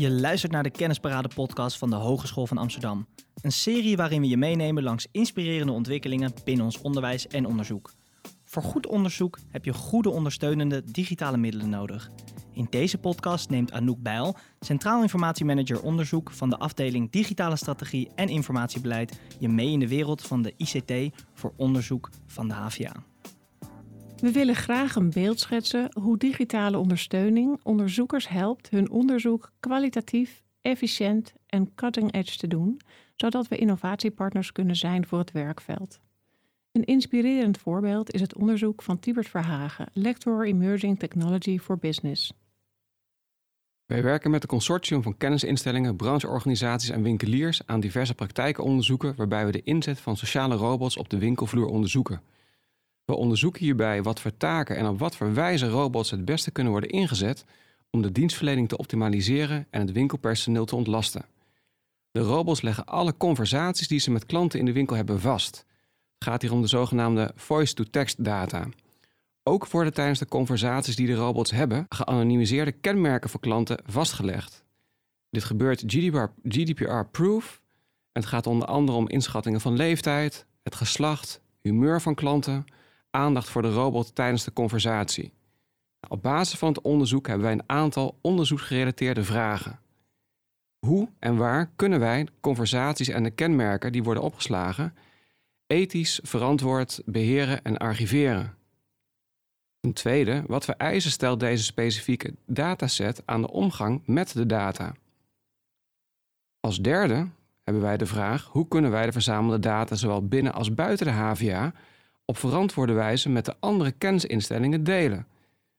Je luistert naar de Kennisparade podcast van de Hogeschool van Amsterdam. Een serie waarin we je meenemen langs inspirerende ontwikkelingen binnen ons onderwijs en onderzoek. Voor goed onderzoek heb je goede ondersteunende digitale middelen nodig. In deze podcast neemt Anouk Bijl, Centraal Informatiemanager Onderzoek van de afdeling Digitale Strategie en Informatiebeleid, je mee in de wereld van de ICT voor onderzoek van de HVA. We willen graag een beeld schetsen hoe digitale ondersteuning onderzoekers helpt hun onderzoek kwalitatief, efficiënt en cutting edge te doen, zodat we innovatiepartners kunnen zijn voor het werkveld. Een inspirerend voorbeeld is het onderzoek van Tibert Verhagen, lector Emerging Technology for Business. Wij werken met een consortium van kennisinstellingen, brancheorganisaties en winkeliers aan diverse praktijkenonderzoeken waarbij we de inzet van sociale robots op de winkelvloer onderzoeken. We onderzoeken hierbij wat voor taken en op wat voor wijze robots het beste kunnen worden ingezet om de dienstverlening te optimaliseren en het winkelpersoneel te ontlasten. De robots leggen alle conversaties die ze met klanten in de winkel hebben vast. Het gaat hier om de zogenaamde voice-to-text data. Ook worden tijdens de conversaties die de robots hebben geanonimiseerde kenmerken voor klanten vastgelegd. Dit gebeurt GDPR-proof. Het gaat onder andere om inschattingen van leeftijd, het geslacht, humeur van klanten, aandacht voor de robot tijdens de conversatie. Op basis van het onderzoek hebben wij een aantal onderzoeksgerelateerde vragen. Hoe en waar kunnen wij conversaties en de kenmerken die worden opgeslagen ethisch verantwoord beheren en archiveren? Ten tweede, wat voor eisen stelt deze specifieke dataset aan de omgang met de data? Als derde hebben wij de vraag: hoe kunnen wij de verzamelde data zowel binnen als buiten de HVA op verantwoorde wijze met de andere kennisinstellingen delen.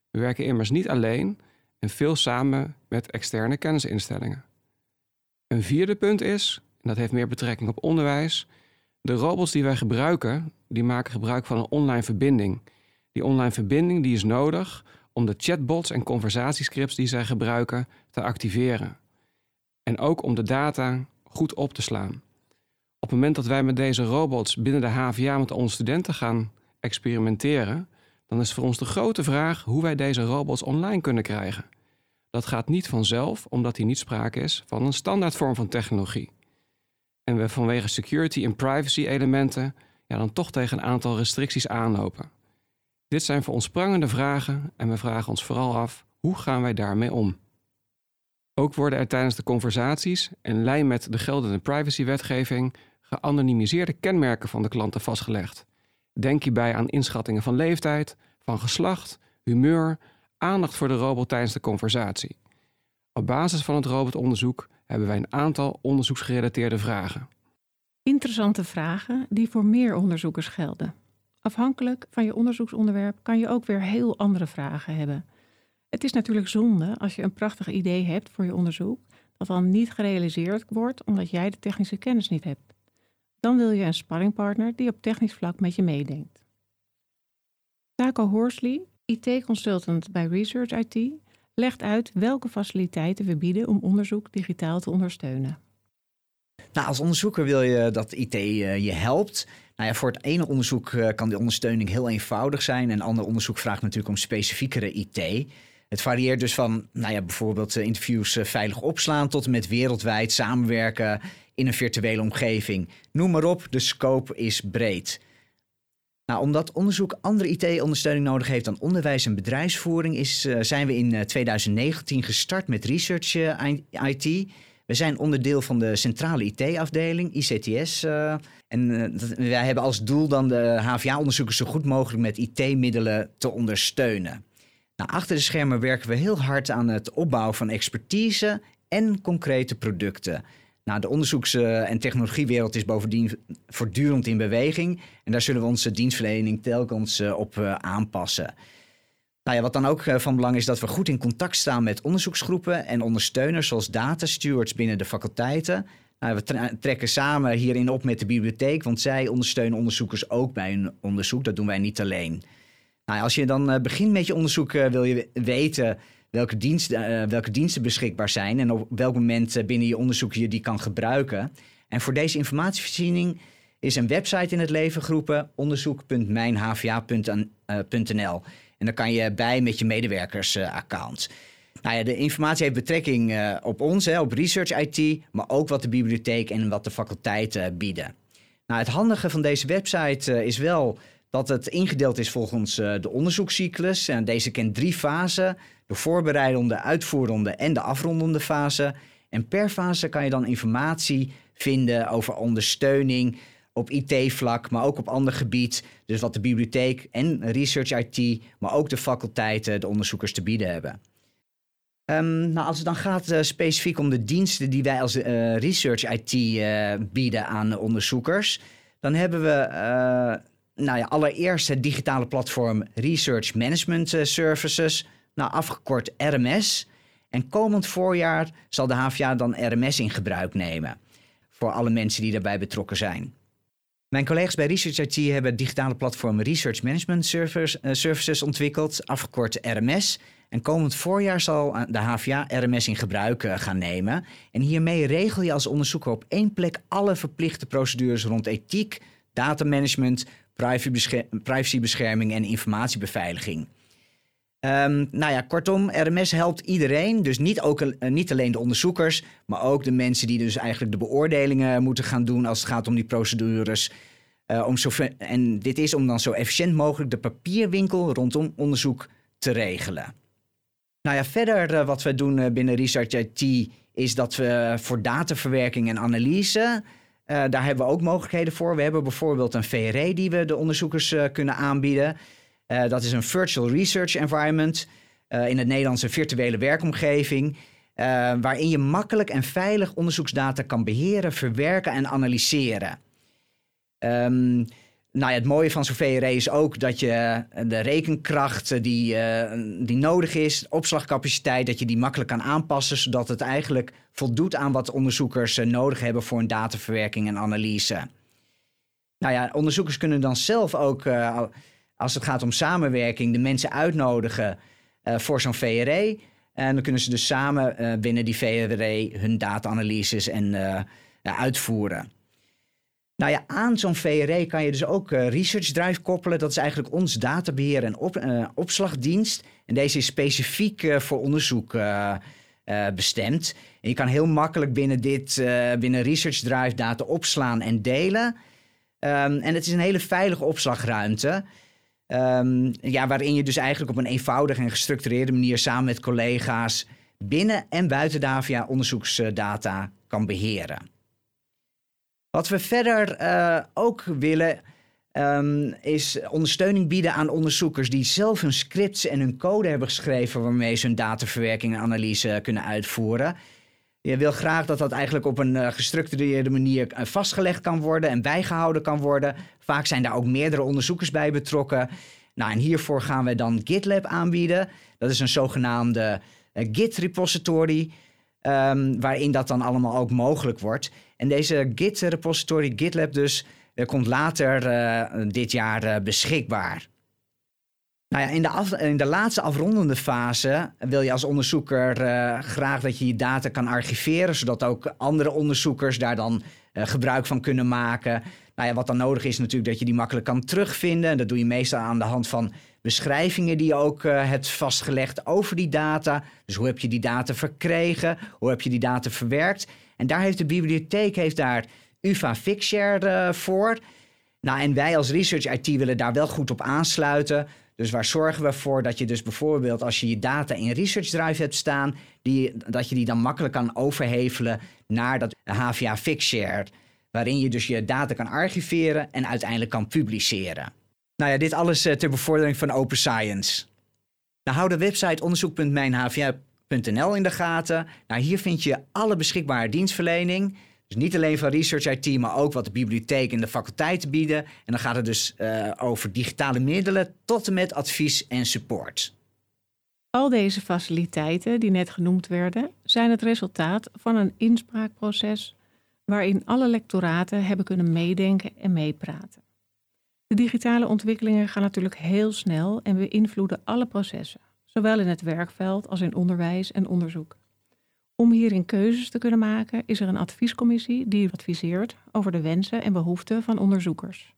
We werken immers niet alleen en veel samen met externe kennisinstellingen. Een vierde punt is, en dat heeft meer betrekking op onderwijs, de robots die wij gebruiken, die maken gebruik van een online verbinding. Die online verbinding die is nodig om de chatbots en conversatiescripts die zij gebruiken te activeren. En ook om de data goed op te slaan. Op het moment dat wij met deze robots binnen de HVA met onze studenten gaan experimenteren, dan is voor ons de grote vraag hoe wij deze robots online kunnen krijgen. Dat gaat niet vanzelf, omdat hier niet sprake is van een standaard vorm van technologie. En we vanwege security en privacy elementen ja, dan toch tegen een aantal restricties aanlopen. Dit zijn voor ons prangende vragen en we vragen ons vooral af hoe gaan wij daarmee om. Ook worden er tijdens de conversaties, in lijn met de geldende privacywetgeving, geanonimiseerde kenmerken van de klanten vastgelegd. Denk hierbij aan inschattingen van leeftijd, van geslacht, humeur, aandacht voor de robot tijdens de conversatie. Op basis van het robotonderzoek hebben wij een aantal onderzoeksgerelateerde vragen. Interessante vragen die voor meer onderzoekers gelden. Afhankelijk van je onderzoeksonderwerp kan je ook weer heel andere vragen hebben. Het is natuurlijk zonde als je een prachtig idee hebt voor je onderzoek, dat dan niet gerealiseerd wordt omdat jij de technische kennis niet hebt. Dan wil je een sparringpartner die op technisch vlak met je meedenkt. Taco Horsley, IT-consultant bij Research IT, legt uit welke faciliteiten we bieden om onderzoek digitaal te ondersteunen. Nou, als onderzoeker wil je dat IT uh, je helpt. Nou ja, voor het ene onderzoek uh, kan die ondersteuning heel eenvoudig zijn. En ander onderzoek vraagt natuurlijk om specifiekere IT. Het varieert dus van nou ja, bijvoorbeeld uh, interviews veilig opslaan tot en met wereldwijd samenwerken in een virtuele omgeving. Noem maar op, de scope is breed. Nou, omdat onderzoek andere IT-ondersteuning nodig heeft dan onderwijs en bedrijfsvoering, is, uh, zijn we in 2019 gestart met Research IT. We zijn onderdeel van de centrale IT-afdeling, ICTS. En wij hebben als doel dan de HVA-onderzoekers zo goed mogelijk met IT-middelen te ondersteunen. Nou, achter de schermen werken we heel hard aan het opbouwen van expertise en concrete producten. Nou, de onderzoeks- en technologiewereld is bovendien voortdurend in beweging. En daar zullen we onze dienstverlening telkens op aanpassen. Nou ja, wat dan ook van belang is dat we goed in contact staan met onderzoeksgroepen en ondersteuners zoals data stewards binnen de faculteiten. Nou, we trekken samen hierin op met de bibliotheek, want zij ondersteunen onderzoekers ook bij hun onderzoek. Dat doen wij niet alleen. Nou, als je dan begint met je onderzoek, wil je weten welke diensten, uh, welke diensten beschikbaar zijn en op welk moment uh, binnen je onderzoek je die kan gebruiken. En voor deze informatievoorziening is een website in het leven geroepen, onderzoek.mijnhva.nl. En daar kan je bij met je medewerkersaccount. Nou ja, de informatie heeft betrekking op ons, hè, op Research IT, maar ook wat de bibliotheek en wat de faculteiten bieden. Nou, het handige van deze website is wel dat het ingedeeld is volgens de onderzoekscyclus. En deze kent drie fasen: de voorbereidende, uitvoerende en de afrondende fase. En per fase kan je dan informatie vinden over ondersteuning op IT-vlak, maar ook op ander gebied. Dus wat de bibliotheek en Research IT, maar ook de faculteiten, de onderzoekers te bieden hebben. Um, nou, als het dan gaat uh, specifiek om de diensten die wij als uh, Research IT uh, bieden aan onderzoekers, dan hebben we nou ja, allereerst het digitale platform Research Management Services, nou, afgekort RMS. En komend voorjaar zal de HVA dan RMS in gebruik nemen voor alle mensen die daarbij betrokken zijn. Mijn collega's bij Research IT hebben het digitale platform Research Management Services ontwikkeld, afgekort RMS. En komend voorjaar zal de HVA RMS in gebruik eh, gaan nemen. En hiermee regel je als onderzoeker op één plek alle verplichte procedures rond ethiek, datamanagement, privacybescherming en informatiebeveiliging. Um, nou ja, kortom, RMS helpt iedereen. Dus niet, ook, uh, niet alleen de onderzoekers, maar ook de mensen die dus eigenlijk de beoordelingen moeten gaan doen als het gaat om die procedures. Uh, om zo, en dit is om dan zo efficiënt mogelijk de papierwinkel rondom onderzoek te regelen. Nou ja, verder uh, wat we doen binnen Research IT is dat we voor dataverwerking en analyse, daar hebben we ook mogelijkheden voor. We hebben bijvoorbeeld een VRE die we de onderzoekers kunnen aanbieden. Uh, dat is een virtual research environment, uh, in het Nederlands een virtuele werkomgeving, uh, waarin je makkelijk en veilig onderzoeksdata kan beheren, verwerken en analyseren. Um, nou ja, het mooie van zo'n VRE is ook dat je de rekenkracht die, die nodig is, opslagcapaciteit, dat je die makkelijk kan aanpassen, zodat het eigenlijk voldoet aan wat onderzoekers nodig hebben voor een dataverwerking en analyse. Nou ja, onderzoekers kunnen dan zelf ook als het gaat om samenwerking, de mensen uitnodigen uh, voor zo'n VRE. En dan kunnen ze dus samen uh, binnen die VRE hun data-analyses en uh, uitvoeren. Nou ja, aan zo'n VRE kan je dus ook Research Drive koppelen. Dat is eigenlijk ons databeheer en op, opslagdienst. En deze is specifiek voor onderzoek bestemd. Je kan heel makkelijk binnen dit, binnen Research Drive data opslaan en delen. Um, en het is een hele veilige opslagruimte. Um, ja, waarin je dus eigenlijk op een eenvoudige en gestructureerde manier samen met collega's binnen en buiten Davia onderzoeksdata kan beheren. Wat we verder uh, ook willen um, is ondersteuning bieden aan onderzoekers die zelf hun scripts en hun code hebben geschreven waarmee ze hun dataverwerking en analyse kunnen uitvoeren. Je wil graag dat dat eigenlijk op een uh, gestructureerde manier uh, vastgelegd kan worden en bijgehouden kan worden. Vaak zijn daar ook meerdere onderzoekers bij betrokken. Nou, en hiervoor gaan we dan GitLab aanbieden. Dat is een zogenaamde uh, Git repository, um, waarin dat dan allemaal ook mogelijk wordt. En deze Git repository, GitLab dus, komt later dit jaar beschikbaar. Nou ja, in de, in de laatste afrondende fase wil je als onderzoeker uh, graag dat je je data kan archiveren, zodat ook andere onderzoekers daar dan uh, gebruik van kunnen maken. Nou ja, wat dan nodig is natuurlijk dat je die makkelijk kan terugvinden. En dat doe je meestal aan de hand van beschrijvingen die je ook uh, hebt vastgelegd over die data. Dus hoe heb je die data verkregen? Hoe heb je die data verwerkt? En daar heeft de bibliotheek heeft daar UvA Fixshare voor. Nou, en wij als Research IT willen daar wel goed op aansluiten. Dus waar zorgen we voor dat je dus bijvoorbeeld als je je data in Research Drive hebt staan, die, dat je die dan makkelijk kan overhevelen naar dat HVA Fixshare, waarin je dus je data kan archiveren en uiteindelijk kan publiceren. Nou ja, dit alles uh, ter bevordering van open science. Nou, hou de website onderzoek.mijnhva.nl in de gaten. Nou, hier vind je alle beschikbare dienstverlening. Dus niet alleen van Research IT, maar ook wat de bibliotheek en de faculteiten bieden. En dan gaat het dus uh, over digitale middelen tot en met advies en support. Al deze faciliteiten die net genoemd werden, zijn het resultaat van een inspraakproces waarin alle lectoraten hebben kunnen meedenken en meepraten. De digitale ontwikkelingen gaan natuurlijk heel snel en beïnvloeden alle processen, zowel in het werkveld als in onderwijs en onderzoek. Om hierin keuzes te kunnen maken, is er een adviescommissie die adviseert over de wensen en behoeften van onderzoekers.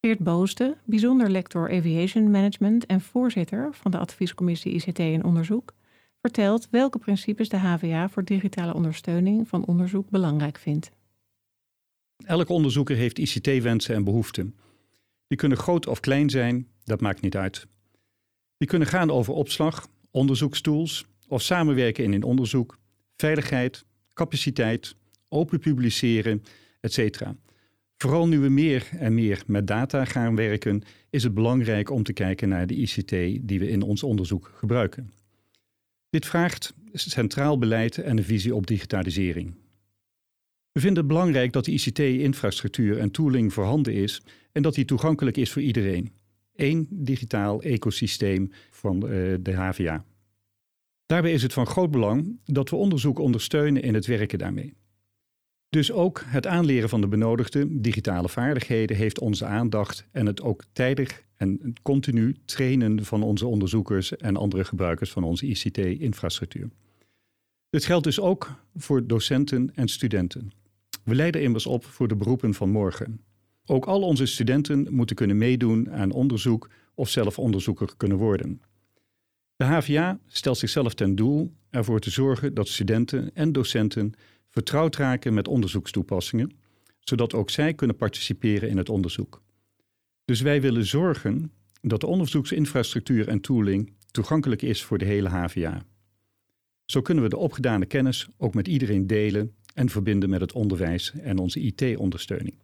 Geert Booste, bijzonder lector Aviation Management en voorzitter van de adviescommissie ICT en Onderzoek, vertelt welke principes de HVA voor digitale ondersteuning van onderzoek belangrijk vindt. Elke onderzoeker heeft ICT-wensen en behoeften. Die kunnen groot of klein zijn, dat maakt niet uit. Die kunnen gaan over opslag, onderzoekstools of samenwerken in een onderzoek, veiligheid, capaciteit, open publiceren, etc. Vooral nu we meer en meer met data gaan werken, is het belangrijk om te kijken naar de ICT die we in ons onderzoek gebruiken. Dit vraagt centraal beleid en een visie op digitalisering. We vinden het belangrijk dat de ICT-infrastructuur en tooling voorhanden is en dat die toegankelijk is voor iedereen. Eén digitaal ecosysteem van eh, de HVA. Daarbij is het van groot belang dat we onderzoek ondersteunen in het werken daarmee. Dus ook het aanleren van de benodigde digitale vaardigheden heeft onze aandacht en het ook tijdig en continu trainen van onze onderzoekers en andere gebruikers van onze ICT-infrastructuur. Dit geldt dus ook voor docenten en studenten. We leiden immers op voor de beroepen van morgen. Ook al onze studenten moeten kunnen meedoen aan onderzoek of zelf onderzoeker kunnen worden. De HVA stelt zichzelf ten doel ervoor te zorgen dat studenten en docenten vertrouwd raken met onderzoekstoepassingen, zodat ook zij kunnen participeren in het onderzoek. Dus wij willen zorgen dat de onderzoeksinfrastructuur en tooling toegankelijk is voor de hele HVA. Zo kunnen we de opgedane kennis ook met iedereen delen en verbinden met het onderwijs en onze IT-ondersteuning.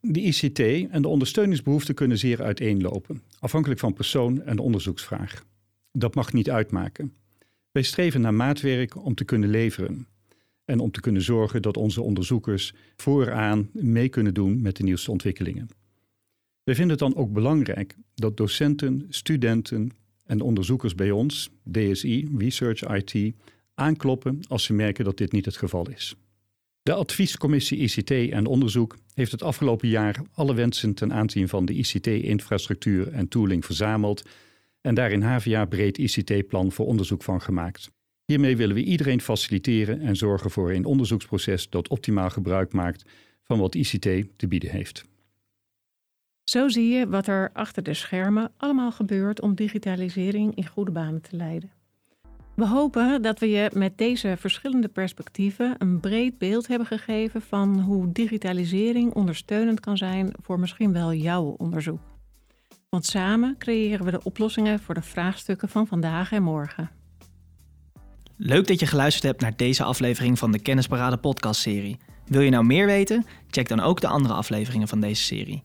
De ICT en de ondersteuningsbehoeften kunnen zeer uiteenlopen, afhankelijk van persoon en onderzoeksvraag. Dat mag niet uitmaken. Wij streven naar maatwerk om te kunnen leveren en om te kunnen zorgen dat onze onderzoekers vooraan mee kunnen doen met de nieuwste ontwikkelingen. Wij vinden het dan ook belangrijk dat docenten, studenten en onderzoekers bij ons, DSI, Research IT, aankloppen als ze merken dat dit niet het geval is. De adviescommissie ICT en onderzoek heeft het afgelopen jaar alle wensen ten aanzien van de ICT-infrastructuur en tooling verzameld en daar in HVA breed ICT-plan voor onderzoek van gemaakt. Hiermee willen we iedereen faciliteren en zorgen voor een onderzoeksproces dat optimaal gebruik maakt van wat ICT te bieden heeft. Zo zie je wat er achter de schermen allemaal gebeurt om digitalisering in goede banen te leiden. We hopen dat we je met deze verschillende perspectieven een breed beeld hebben gegeven van hoe digitalisering ondersteunend kan zijn voor misschien wel jouw onderzoek. Want samen creëren we de oplossingen voor de vraagstukken van vandaag en morgen. Leuk dat je geluisterd hebt naar deze aflevering van de Kennisparade podcastserie. Wil je nou meer weten? Check dan ook de andere afleveringen van deze serie.